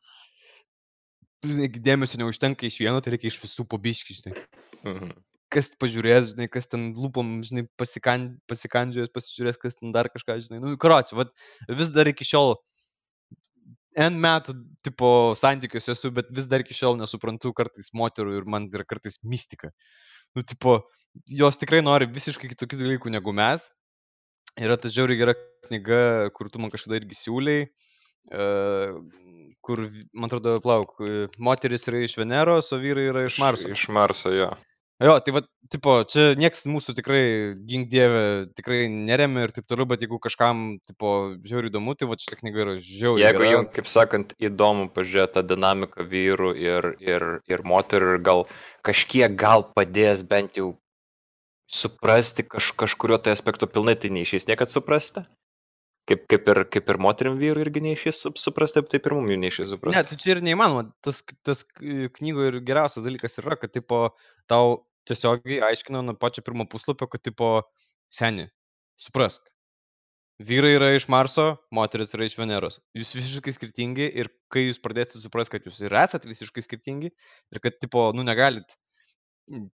žinai, dėmesio neužtenka iš vieno, tai reikia iš visų pabiški, žinai. Mhm. Kas pažiūrės, žinai, kas ten lūpom, žinai, pasikan, pasikandžiojęs, pasižiūrės, kas ten dar kažką, žinai. Nu, karoči, vis dar iki šiol N metų, tipo, santykiuose esu, bet vis dar iki šiol nesuprantu kartais moterų ir man yra kartais mistika. Nu, tipo, jos tikrai nori visiškai kitokių dalykų negu mes. Yra ta žiauriai gera knyga, kur tu man kažkada irgi siūliai, uh, kur, man atrodo, plauk, e, moteris yra iš Veneros, o vyrai yra iš Marso. Iš Marso, jo. Jo, tai va, tipo, čia nieks mūsų tikrai, gink dievė, tikrai neremia ir taip toliau, bet jeigu kažkam, tipo, žiauriai įdomu, tai va, šitą knygą yra žiauriai. Jeigu jums, kaip sakant, įdomu pažiūrėti tą dinamiką vyrų ir, ir, ir moterų ir gal kažkiek gal padės bent jau suprasti kaž, kažkurio tai aspekto pilnai, tai neišės niekad suprasti. Kaip, kaip, ir, kaip ir moterim vyrų irgi neišės sup- suprasti, taip ir mums jų neišės Ne, suprasti. tai čia ir neįmanoma. Tas, tas knygoje ir geriausias dalykas yra, kad, tipo, tau tiesiogiai aiškino nuo pačio pirmo puslapio, kad, tipo, seni, suprask. Vyrai yra iš Marso, moteris yra iš Veneros. Jūs visiškai skirtingi ir kai jūs pradėsite suprasti, kad jūs ir esate visiškai skirtingi ir kad, tipo, nu, negalit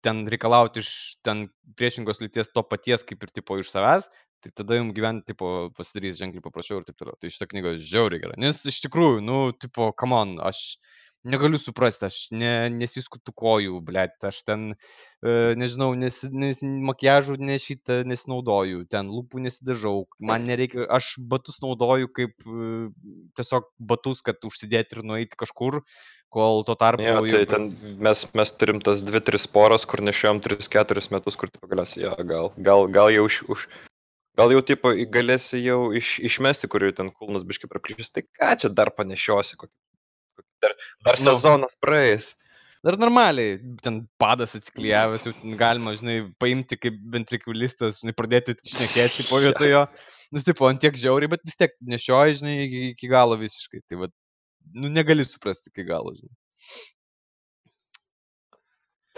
ten reikalauti iš ten priešingos lyties to paties, kaip ir, tipo, iš savęs, tai tada jums gyventi, tipo, pasidarys ženkliai paprasčiau ir taip toliau. Tai šitą knygą žiauriai gera. Nes iš tikrųjų, nu, tipo, come on, aš negaliu suprasti, aš ne, nesiskutu kojų, blėt, aš ten, e, nežinau, nes, nes makiažų nešitą nesinaudoju, ten lūpų nesidažau, man nereikia, aš batus naudoju kaip e, tiesiog batus, kad užsidėti ir nueiti kažkur, kol tuo tarpu Jo, tai jau ten mes, mes turim tas 2-3 poras, kur nešiojom 3-4 metus, kur tu galiausiai, jo, gal, gal, gal jau už... už Gal jau tipo į- galėsi jau iš, išmesti, kur jau ten kulnas biškai praplyšęs, tai ką čia dar panešiosi, kokį, dar, dar Nu. sezonas praeis. Dar normaliai, ten padas atsiklijavęs, jau galima, žinai, paimti kaip ventrikulistas, žinai, pradėti šnekėti po vietojo. Nu, tipo, ant tiek žiauriai, bet vis tiek nešioji, žinai, iki, iki galo visiškai. Tai va, nu, negali suprasti iki galo, žinai.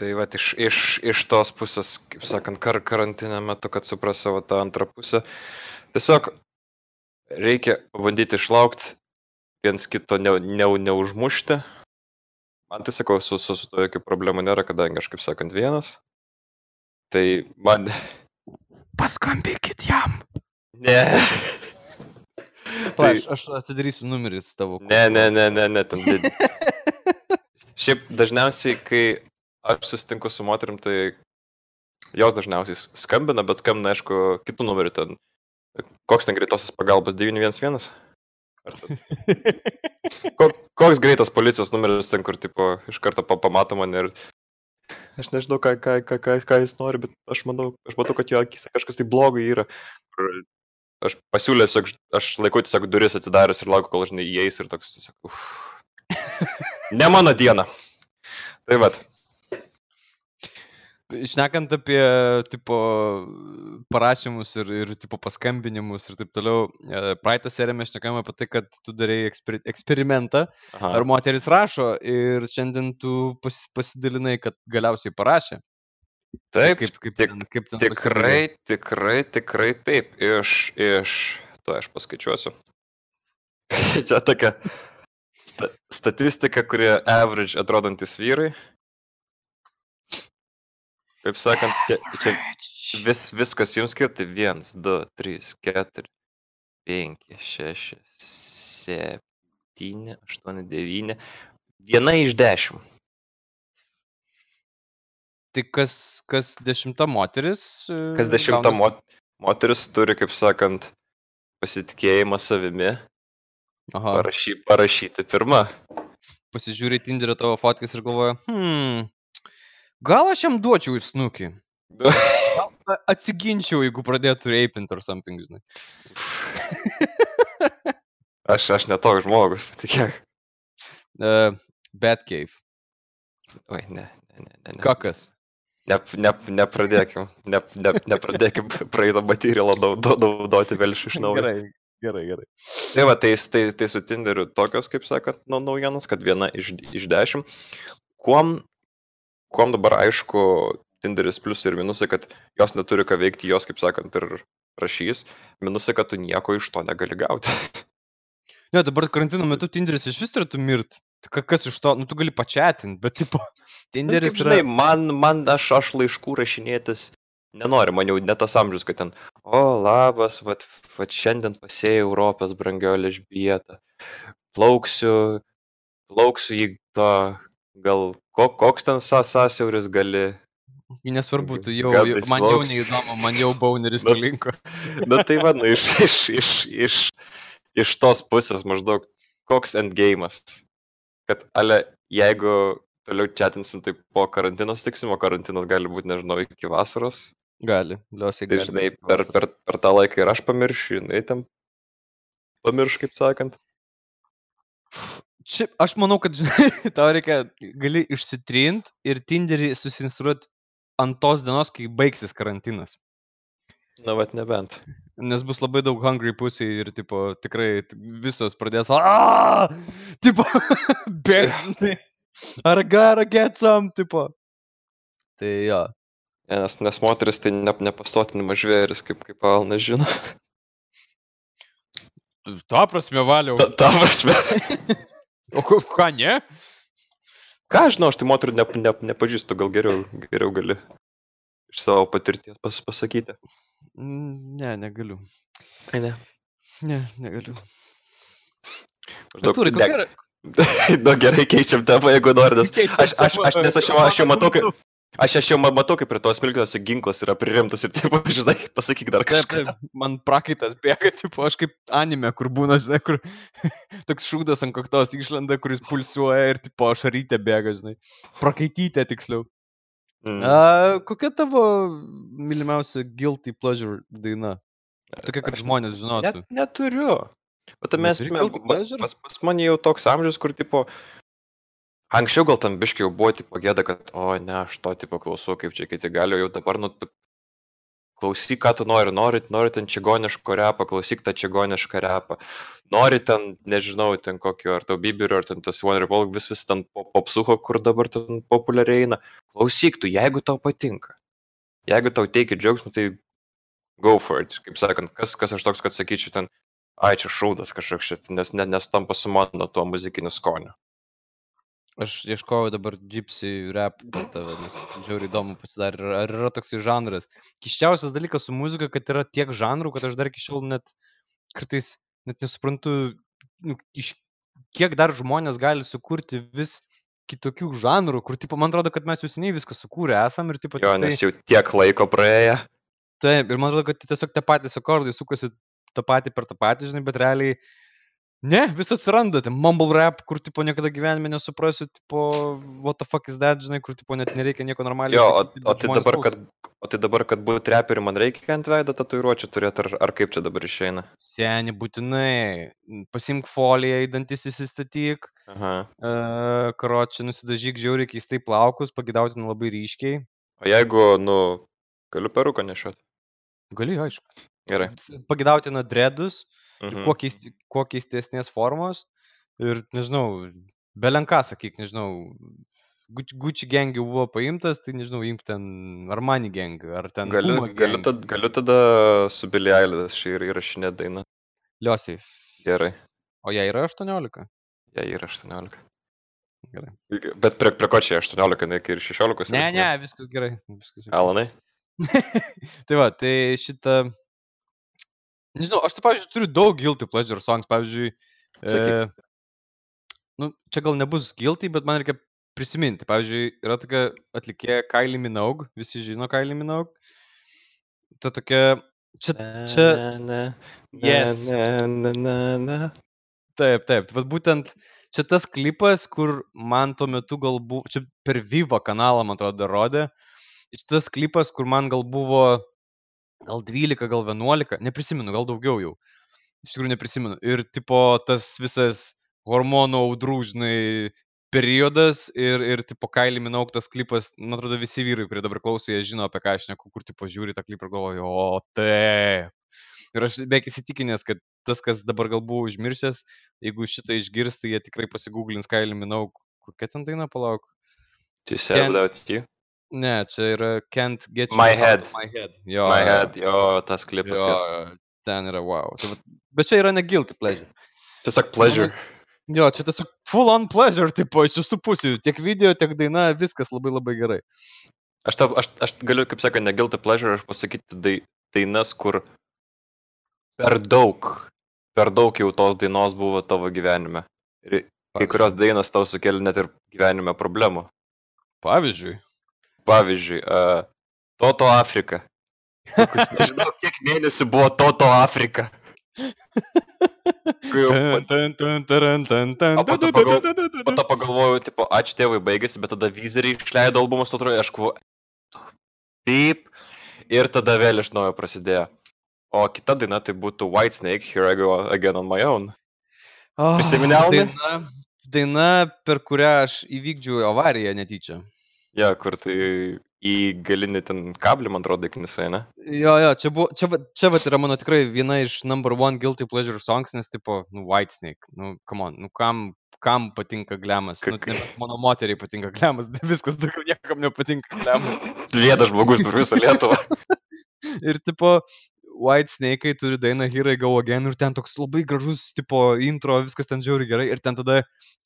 Tai va, iš, iš, iš tos pusės, kaip sakant, kar, karantinė metu, kad supras savo tą antrą pusę, tiesiog reikia bandyti išlaukti, viens kito ne, ne, neužmušti. Man tai sakau, su, su, su to jokių problemų nėra, kadangi aš, kaip sakant, vienas. Tai man... Paskambinkit jam. Ne. Tai... Aš, aš atsidarysiu numeris tavo. Ne, ne, ne, ne, ne, ten. did- Šiaip dažniausiai, kai aš susitinku su moterim, tai jos dažniausiai skambina, bet skambina, aišku, kitų numerių ten. Koks ten greitosios pagalbos 911? Ar ten- Ko, koks greitas policijos numeris ten, kur, tipo, iš karto pa- pamato mane ir... Aš nežinau, ką, ką, ką, ką, ką jis nori, bet aš manau, aš matau, kad jo akise kažkas tai blogo yra. Aš pasiūlė, tiesiog, aš laikau tiesiog duris atidaręs ir laukiu, kol žinai įeis ir toks tiesiog... Uf. Ne mano diena. Tai vad, Šnekant apie, tipo, parašymus ir, ir, tipo, paskambinimus ir taip toliau, e, praeitą seriją mes šnekėjome apie tai, kad tu darai eksper, eksperimentą, ar aha. moteris rašo ir šiandien tu pas, pasidalinai, kad galiausiai parašė. Tai taip, kaip, kaip, tik, ten, kaip ten tikrai, pasibūrė. tikrai, tikrai taip. Iš, iš, to aš paskaičiuosiu. Čia tokia sta, statistika, kurie average atrodantis vyrai. Kaip sakant, čia, čia vis, viskas jums skirti. 1, 2, 3, 4, 5, 6, 7, 8, 9. Viena iš 10. Tik kas, kas dešimta moteris. E, kas dešimta gaunas... mot, moteris turi, kaip sakant, pasitikėjimą savimi. Aha. Parašy, parašyti pirmą. Pasižiūri Tinderio tavo fotkis ir galvoja, hmm, gal aš jam duočiau į snukį. Atsiginčiau, jeigu pradėtų reipinti ar something, žinai. aš, aš netoks žmogus, patikėk. Uh, e, Batcave. Oi, ne, ne, ne. ne. Kakas. Ne, ne, nepradėkim, ne, ne, nepradėkim praeitą materialą naudoti vėl iš naujo. Gerai, gerai, gerai. Tai va, tai, tai, tai su Tinderiu tokios, kaip sakant, nu, naujienos, kad viena iš, iš dešimt. Kuom, kuom dabar aišku, Tinderis pliusai ir minusai, kad jos neturi ką veikti, jos, kaip sakant, ir rašys. Minusai, kad tu nieko iš to negali gauti. Ne, dabar karantino metu Tinderis iš vis turėtų mirt. Ka- kas iš to, nu tu gali pačiatinti, bet tipo, Tinderis žinai, yra... man, man aš, aš laiškų rašinėtis nenoriu, man jau ne tas amžius, kad ten, o labas, vat, vat šiandien pasėjau Europos brangio Elžbietą, plauksiu, plauksiu į tą, gal, ko, koks ten sąsiauris gali. Nesvarbu, tu jau, jau man jau neįdomu, man jau bauneris Nu. nulinko. Na tai va, nu, iš, iš, iš, iš, iš tos pusės maždaug koks endgame'as. Kad, ale, jeigu toliau chatinsim, tai po karantino sutiksim, o karantinas gali būti, nežinau, iki vasaros. Gali, liosiai Tai gali. žinai, būti per, per, per tą laiką ir aš pamiršiu, jinai ten pamirš, kaip sakant. Čia, aš manau, kad, žinai, tau reikia, gali išsitrint ir Tinderį susinstruot ant tos dienos, kai baigsis karantinas. Na, vat nebent. Nes bus labai daug hungry pussy ir, tipo, tikrai visos pradės, aaa, tipo, bėgti. Ar gara get some, tipo. Tai jo. Ne, Nes, nes moteris tai ne, nepastotinimas žvėris, kaip, kaip Alna žino. Ta prasme valiau. Ta, ta prasme. O ką ne? Ką žinau, aš tai moterų ne, ne, nepažįstu, gal geriau, geriau gali iš savo patirties pas, pasakyti. Mm, Ne, negaliu. Ne. Ne, negaliu. Artūrai, kokia yra... Na gerai, keičiam temą, jeigu nori, nes aš, aš, aš, nes aš jau, aš jau matau, kaip, aš, aš jau ma- matau, kaip prie tos smilkinos ginklas yra pririmtas ir taip, žinai, pasakyk dar Taip, kažką. taip, man prakaitas bėga, tipo, aš kaip anime, kur būna, žinai, kur toks šūdas ant kaktos išlenda, kuris pulsuoja ir, tipo, šarytė bėga, žinai. Prakaitytė, tiksliau. Mm. A, kokia tavo mylimiausia guilty pleasure daina? Tokia, kad Aš žmonės Net, žinotų. neturiu. O tai mes, Neturi me- guilty ba- pleasure? pas, pas mane jau toks amžius, kur, tipo, anksčiau gal tam biškiai jau buvo, tipo, gėda, kad, o ne, aš to, tipo, klausau, kaip čia kiti gali, jau dabar, nu, klausyk, ką tu nori, nori, nori ten čigoniško repą, klausyk tą čigonišką repą, nori ten, nežinau, ten kokio, ar tau bibirio, ar ten tas One Republic, vis vis ten po- popsucho, kur dabar ten populiariai eina, klausyk tu, jeigu tau patinka, jeigu tau teikia džiaugsmą, tai go for it, kaip sakant, kas, kas aš toks, kad sakyčiau ten, ai čia šaudas kažkoks nes net nestampa su mano tuo muzikiniu skoniu. Aš ieškojau dabar gypsy rap tave, nes žiauriai įdomu pasidarė, ar, ar yra toks žanras. Kiščiausias dalykas su muzika, kad yra tiek žanrų, kad aš dar iki šiol net kartais net nesuprantu, nu, iš kiek dar žmonės gali sukurti vis kitokių žanrų, kur, tipo, man atrodo, kad mes jau seniai viską sukūrę esam ir, tipo, Jo, tiktai- nes jau tiek laiko praėjo. Taip, ir man atrodo, kad tiesiog tie patys akordai sukasi tą patį per tą patį, žinai, bet realiai, ne, vis atsiranda, ten mumble rap, kur, tipo, niekada gyvenime nesuprasiu, tipo, what the fuck is that, žinai, kur, tipo, net nereikia nieko normaliai. Jo, o, sakyti, o, bet tai dabar, kad, o tai dabar, kad būtų reperiu, man reikia ant veido tatuiruočių turėti, ar, ar kaip čia dabar išeina? Seni, būtinai, pasimk foliją, dantis įsistatyk, uh, karočią, nusidažyk žiauriai keistai plaukus, pagidautin labai ryškiai. O jeigu, nu, galiu peruką nešiot. Gali, aišku. Gerai. Pagidautina dredus, Mhm. kuo, keisti, kuo keistesnės formos ir, nežinau, belenką sakyk, nežinau, Gucci, jau buvo paimtas, tai nežinau, imk ten Armani gang ar ten Galiu, Puma galiu, gang. tada, galiu tada su Billy Eilish ir įrašinėti dainą. Liosiai. Gerai. O jai yra 18? Jei yra 18. Gerai. Bet prie, prie ko čia 18, ne ir 16? Ne, ne, viskas gerai. Viskas okay. Alanai? tai va, tai šitą... Nežinau, aš tai, pavyzdžiui, turiu daug guilty pleasure songs, pavyzdžiui. E, Sakyk. nu, čia gal nebus guilty, bet man reikia prisiminti. Pavyzdžiui, yra tokia atlikėja Kylie Minogue, visi žino Kylie Minogue. Ta tokia... Čia... čia... Na, Yes. na, na, na, na. Taip, taip. Vat būtent čia tas klipas, kur man tuo metu gal buvo, čia per Viva kanalą, man atrodo, rodė. Ir tas klipas, kur man gal buvo, gal 12, gal 11, neprisimenu, gal daugiau jau. Iš tikrųjų neprisimenu. Ir tipo tas visas hormonų audrų, žinai, periodas ir, ir tipo Kailį Minauk tas klipas, man atrodo, visi vyrai, kurie dabar klauso, jie žino, apie ką aš neku, kur tipo žiūri tą klipą ir galvoju, o taip. Ir aš beveik įsitikinęs, kad tas, kas dabar gal buvo užmiršęs, jeigu šitą išgirs, tai jie tikrai pasigūglins Kailį Minauk. Kokia ten daina, palauk? Without you. Ne, čia yra Can't Get My Head. My Head. Jo, My head, jo, tas klipas. jo, jos. jo, ten yra wow. Tai, bet čia yra ne guilty pleasure. Tiesiog pleasure. Jo, čia tiesiog full on pleasure, tipo, iš visų pusių. Tiek video, tiek daina, viskas labai labai gerai. Aš, ta, aš, aš galiu, kaip sakant, negilti pleasure, aš pasakyti dai, dainas, kur per daug, per daug jau tos dainos buvo tavo gyvenime. Ir kai kurios dainos tau sukėlė net ir gyvenime problemų. Pavyzdžiui. Pavyzdžiui, uh, Toto Afrika. Kokius, nežinau, kiek mėnesių buvo Toto Afrika. Po to to pagalvojau, tipo, ačiū tėvui baigėsi, bet tada vizeriai išleido albumus, tu atrodo, aš kuo. Taip. Ir tada vėl iš naujo prasidėjo. O kita daina tai būtų White Snake, Here I Go Again on My Own. Oh, Prisimeni, Almai? Daina, daina, per kurią aš įvykdžiau avariją netyčia. Ja, kur tai į galinį ten kablį, man atrodo, knisai, ne? Jo, jo, čia, buvo, čia, čia vat yra mano tikrai viena iš number one guilty pleasure songs, nes tipo, nu, White Snake, nu, come on, nu, kam, kam patinka glemas? Nu, Kak- nebent mano moteriai patinka glemas, viskas daugiau niekam nepatinka glemas. Vienas žmogus per visą Lietuvą. Ir tipo, White Snake turi dainą Here I Go Again ir ten toks labai gražus, tipo, intro, viskas ten žiauri gerai. Ir ten tada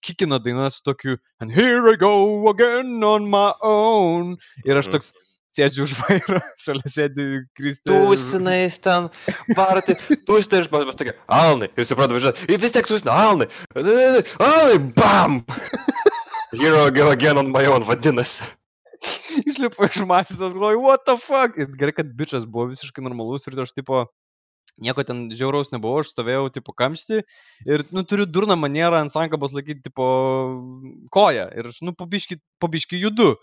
kikina daina su tokiu And here I go again on my own. Ir aš Mhm. toks sėdžiu už vairo, šalia sėdi Kristė. Tūsinais ten, varai, tūsinai ir pas tokia, Alnai, ir suprantu, važiuoju, ir vis tiek tūsinai, Alnai, Alnai, bam! Here I Go Again on My Own vadinasi. Išlipu iš mašinos, galvoju, what the fuck. Ir gerai, kad bičias buvo visiškai normalus ir aš tipo, nieko ten žiauraus nebuvo, aš stovėjau tipo kamštį ir, nu, turiu durną manierą ant sankabos laikyti tipo koją ir aš, nu, pabiški, pabiški judu.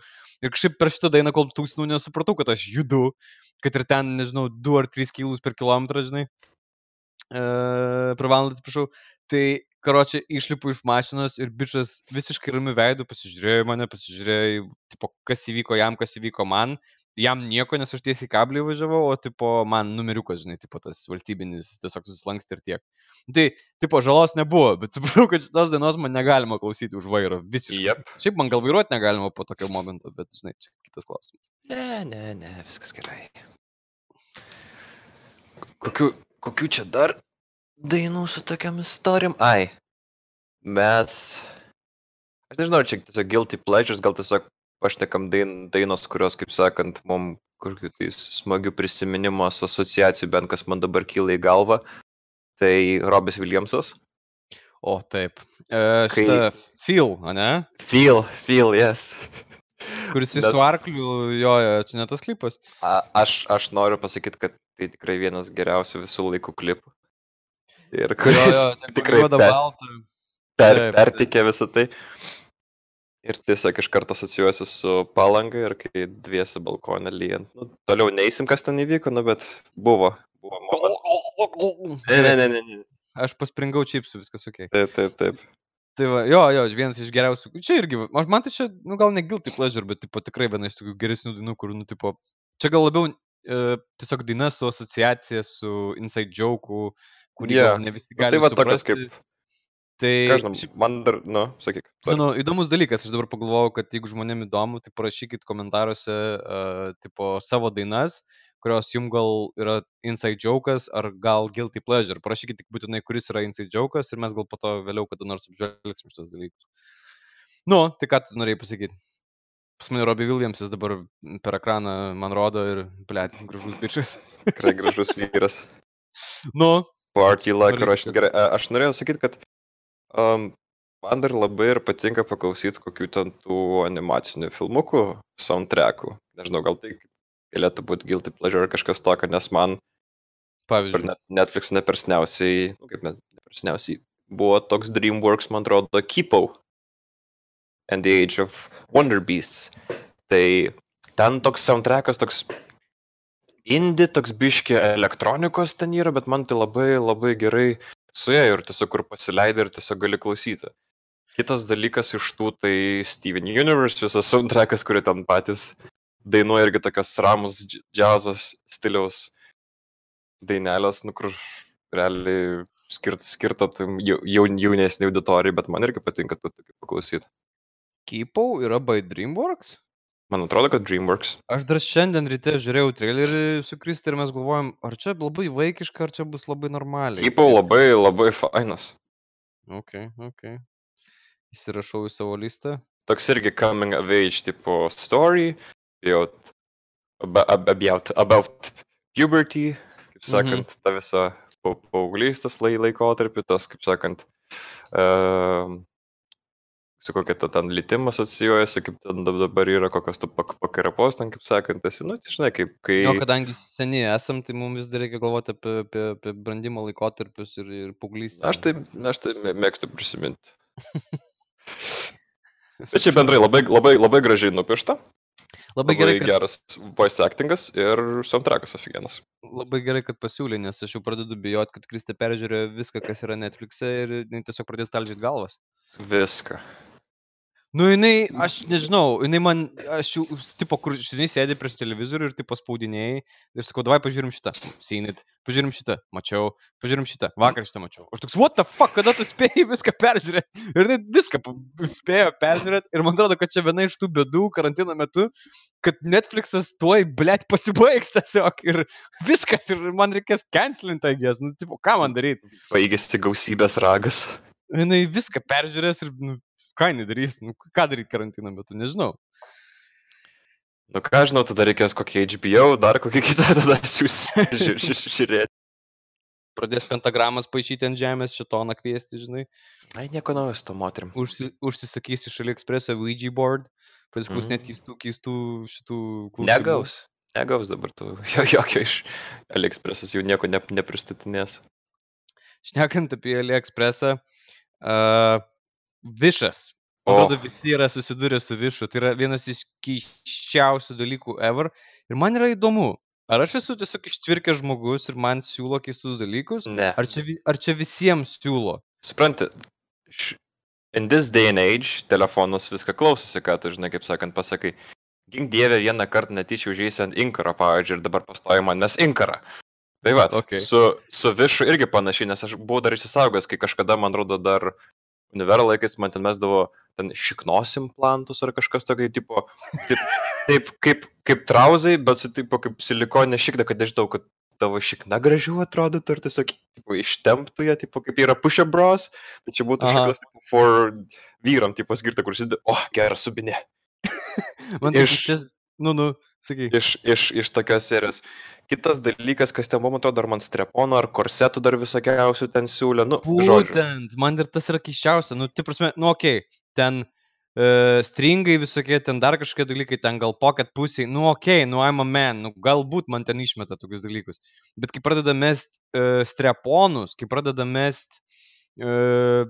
Ir kažkaip per šitą dainą, kol tūsnų, nesupratau, kad aš judu, kad ir ten, nežinau, 2 ar 3 kilus per kilometrą, žinai, e, per valandą, atsiprašau. Tai, karočią, išlipu iš mašinos ir bičias visiškai ramiu veidu pasižiūrėjo į mane, pasižiūrėjo, į, tipo, kas įvyko jam, kas įvyko man. Jam nieko, nes aš tiesiai kablį važiavau, o tipo man numeriukas, žinai, tipo tas valstybinis, tiesiog susilanksti ir tiek. Nu, Tai, tipo, žalos nebuvo, bet supratau, kad šitos dainos man negalima klausyti už vairo visiškai. Jep. Šiaip man gal vairuoti negalima po tokio momento, bet, žinai, čia kitas klausimas. Ne, ne, ne, viskas gerai. Kokių, kokių čia dar dainų su tokiam istorijom? Ai, mes. Aš nežinau, čia tiesiog guilty pleasures, gal tiesiog pašnekam dain, dainos, kurios, kaip sakant, mum kokių tai smagių prisiminimų asociacijų, bent kas man dabar kyla į galvą. Tai Robis Williamsas. O, taip. E, Kai- šitą Phil, ne? Feel, feel, yes. Kuris Nes- su arkliu, jo, jo, čia ne tas klipas. A, aš, aš noriu pasakyti, kad tai tikrai vienas geriausių visų laikų klipų. Ir Jo, kuris jo, ten tikrai per- balta. per, taip, pertikė visą tai. Ir tiesiog iš karto asocijuosi su palanga ir kai dviesi balkonė lyjant. Nu, toliau neįsim, kas ten įvyko, nu, bet buvo. buvo momentas. ne, ne, ne, ne, ne. Aš paspringau čipsų, viskas ok. Taip, taip, taip. Tai va, jo, jo, vienas iš geriausių. Čia irgi, aš man tai čia, nu gal ne guilty pleasure, bet tipo, tikrai viena iš tokių geresnių dainų, kur, nu, tipo, čia gal labiau e, tiesiog daina su asociacija, su inside joke'u, kurį yeah. ne visi Nu, gali. tai va tokios kaip- Tai, šiaip, man dar, nu, sakyk. nu, nu, įdomus dalykas, aš dabar pagalvojau, kad jeigu žmonėm įdomu, tai parašykit komentaruose, uh, tipo, savo dainas, kurios jums gal yra inside joke'as ar gal guilty pleasure. Parašykit tik būtinai, kuris yra inside joke'as ir mes gal po to vėliau kada nors apžvelgsim šitos dalykus. Nu, tai ką tu norėjai pasakyti? Pas mane Robbie Williamsas dabar per ekraną man rodo ir, blėt, gražus bičias. Tikrai gražus vyras. Nu, Party like, Norėčiau. gerai, aš norėjau sakyti, kad um, man dar labai ir patinka paklausyti kokių ten tų animacinių filmukų, soundtrackų. Nežinau, gal tai galėtų būti guilty pleasure ar kažkas tokio, nes man pavyzdžiui. net, Netflix nepersniausiai, nu, kaip nepersniausiai, buvo toks DreamWorks, man atrodo, Keepo and the Age of Wonder Beasts. Tai ten toks soundtrackas, toks indie, toks biški elektronikos ten yra, bet man tai labai labai gerai suėjo ir tiesiog kur pasileidai ir tiesiog gali klausyti. Kitas dalykas iš tų, tai Steven Universe, visas soundtrackas, kurie ten patys dainuoja irgi tokias ramus dž- džiazas stiliaus dainelės, nu kur realiai skirt, skirta jaun, jaunesnė auditorijai, bet man irgi patinka to tokio paklausyti. Keepau yra by DreamWorks? Man atrodo, kad DreamWorks. Aš dar šiandien ryte žiūrėjau trailerį su Kristi ir mes galvojom, ar čia labai vaikiška, ar čia bus labai normaliai. Keepo labai labai fainas. Ok, ok. Įsirašau į savo listą. Toks irgi coming of age tipo story, jau about, about, about puberty, kaip sakant, mhm. ta visa pa- paauglystės lai, laikotarpį, tas, kaip sakant, uh, su kokia ta ten lytimas atsijojasi, kaip ten dab- dabar yra, kokios tu pak, pakarapos, ten, kaip sakant, esi, nu, tai žinai, kaip, kai... Jo, kadangi seniai esam, tai mums vis dar reikia galvoti apie, apie, apie brandimo laikotarpius ir, ir paauglystę. Aš tai, aš tai mė- mėgstu prisiminti. Bet čia bendrai labai, labai, labai gražiai nupiešta. Labai gerai, kad, geras voice actingas ir soundtrackas aфиgenas. labai gerai, kad pasiūlė, nes aš jau pradedu bijoti, kad Kristė peržiūrėjo viską, kas yra Netflix'e ir tiesiog pradės talžyti galvas. Viską. Nu, jinai, aš nežinau, jinai man, aš jau, tipo, kur, žinai, sėdi prieš televizorių ir, tipo, spaudinėjai ir sakau, davai pažiūrim šitą, sėnit, pažiūrim šitą, mačiau, pažiūrim šitą, vakar šitą mačiau. Aš toks, what the fuck, kada tu spėjai viską peržiūrėti? Ir jinai viską spėjo peržiūrėti ir man atrodo, kad čia viena iš tų bėdų karantino metu, kad Netflix'as tuoj, blėt, pasibaigs tiesiog ir viskas ir man reikės cancelinti, agės, nu, tipo, ką man daryti? Baigėsi gausybės ragas. Jinai viską peržiūrės ir, nu, ką jinai darys, nu, ką daryti karantino metu, nežinau. Nu ką žinau, tada reikės kokį HBO, dar kokį kitą tada siūsti žiūrėti. pradės pentagramas paaišyti ant žemės, šitoną kviesti, žinai, Ai, nieko naujo su to moterim. Užsi, užsisakysi šalia ekspreso Ouija board, pradės Mhm. klausinėti keistų, keistų šitų klausimų. Negaus. Negaus dabar tu. Jo, jokio iš AliExpress'as jau nieko ne, nepristatinės. Šnekant apie AliExpressą, uh, Višas. O. Atrodo, visi yra susidūrę su Višu. Tai yra vienas iš keiščiausių dalykų ever. Ir man yra įdomu, ar aš esu tiesiog ištvirkęs žmogus ir man siūlo keistus dalykus, Ne. ar čia, ar čia visiems siūlo? Supranti, in this day and age telefonas viską klausosi, ką tu žinai, kaip sakant, pasakai. Gink dievę vieną kartą netyčia užėjai ant inkaro, pavyzdžiui, ir dabar pastoji man mes inkarą. Tai va, Okay. su, su višu irgi panašiai, nes aš buvau dar įsisaugęs, kai kažkada, man atrodo, dar univero laikais man ten mesdavo ten šiknos implantus ar kažkas tokio, tipo, taip, taip kaip, kaip trauzai, bet su tipo kaip silikonė šikna, kad nežinau, kad tavo šikna gražiau atrodytų ir tiesiog tipo, ištemptų ją, tipo, kaip yra push bros, tai čia būtų Aha. šiknas tipo, for vyram, tipo, skirta, kur sėdi, o, oh, geras subinė. Man tai Iš- čia, nu, nu, sakai. Iš, iš, iš tokios serijos. Kitas dalykas, kas ten buvo, man atrodo, ar man strepono, ar korsetų dar visokiausių ten siūlė, nu, žodžiu. Būtent, man ir tas yra keiščiausia. Nu, tai prasme, nu, okei, okay, ten uh, stringai visokie, ten dar kažkokie dalykai, ten gal pocket pusiai, nu, okei, okay, nu, I'm a man, nu, galbūt man ten išmeta tokius dalykus. Bet kai pradeda mest uh, streponus, kai pradeda mest uh,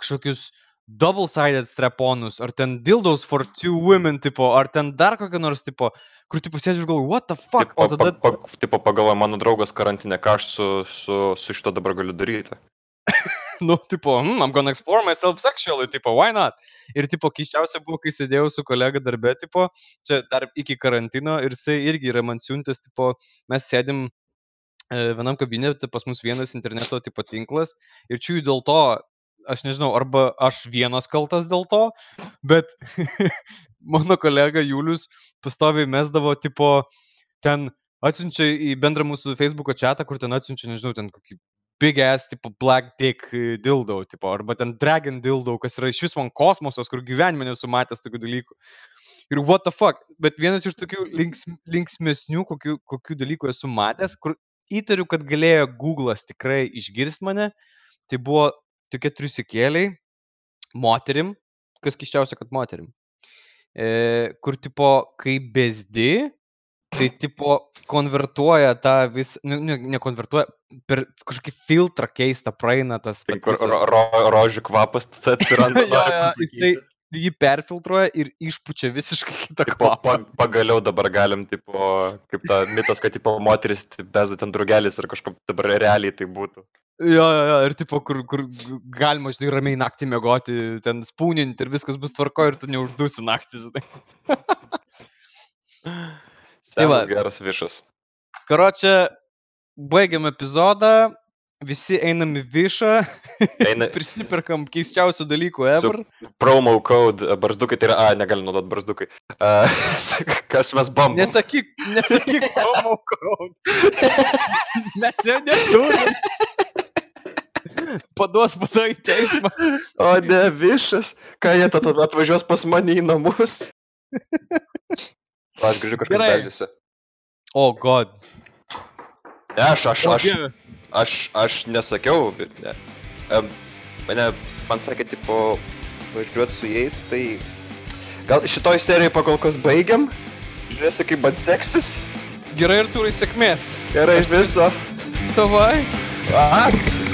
kažkokius double-sided streponus, ar ten dildos for two women, tipo, ar ten dar kokią nors, tipo, kur, tipo, sėdžiu ir galvoju, what the fuck, o tada... Pa, pa, tipo, pagalvoju, mano draugas karantinė, ką aš su, su, su šito dabar galiu daryti. nu, tipo, hmm, I'm gonna explore myself sexually, tipo, why not? Ir, tipo, keiščiausia buvo, kai sėdėjau su kolega darbė, tipo, čia dar iki karantino ir jisai irgi yra man siuntęs, tipo, mes sėdim e, vienam kabinete, pas mus vienas interneto, tipo, tinklas ir čia jų dėl to, aš nežinau, arba aš vienas kaltas dėl to, bet mano kolega Julius pastoviai mesdavo, tipo, ten atsiunčia į bendrą mūsų Facebook'o chatą, kur ten atsiunčia, nežinau, ten kokį big ass, tipo, black dick e, dildo, tipo, arba ten dragon dildo, kas yra iš vis man kosmosas, kur gyvenime nesu matęs tokių dalykų. Ir what the fuck, bet vienas iš tokių links, linksmesnių, kokių, kokių dalykų esu matęs, kur įtariu, kad galėjo Google'as tikrai išgirsti mane, tai buvo tokie triusikėliai moterim, kas kiščiausia, kad moterim. E, kur tipo, kai bezdi, tai tipo konvertuoja tą vis, nu, ne, nekonvertuoja, per kažkokį filtrą keistą praeina tas... Tai kur ro, ro, rožių kvapas tada atsiranda. jo, pasakyti. jisai jį perfiltruoja ir išpučia visiškai kitą kvapą. pa, pagaliau dabar galim, tipo, kaip ta mitas, kad, tipo, moteris beza ten drugelis ir kažkaip dabar realiai tai būtų. Jo, jo, jo, ir tipo, kur, kur galima, žinai, ramiai naktį mėgoti, ten spūninti ir viskas bus tvarko ir tu neuždusi naktį, žinai. Tai va. Geras višas. Karočią, baigiam epizodą, visi einam į višą, Eina prisiperkam keiščiausių dalykų Su- ever. promo code e, barzdukai, tai yra, a, negali naudoti barzdukai. Uh, kas mes bambam? Nesakyk, nesakyk promo code. Mes jo neturim. Paduos po to į teismą. O ne, višas, ką jie tada atvažiuos pas mane į namus? Aš grįžtu kažkas beldžiasi. O, oh, god. Ne, aš, aš, aš, aš, aš nesakiau, bet ne. Em, Mane, man sakė, tipo, važiuoti su jais, tai gal šitoj serijai pakol kas baigiam. Žiūrėsiu, kaip man seksis. Gerai ir turi sėkmės. Gerai, viso. Tavai. Ak.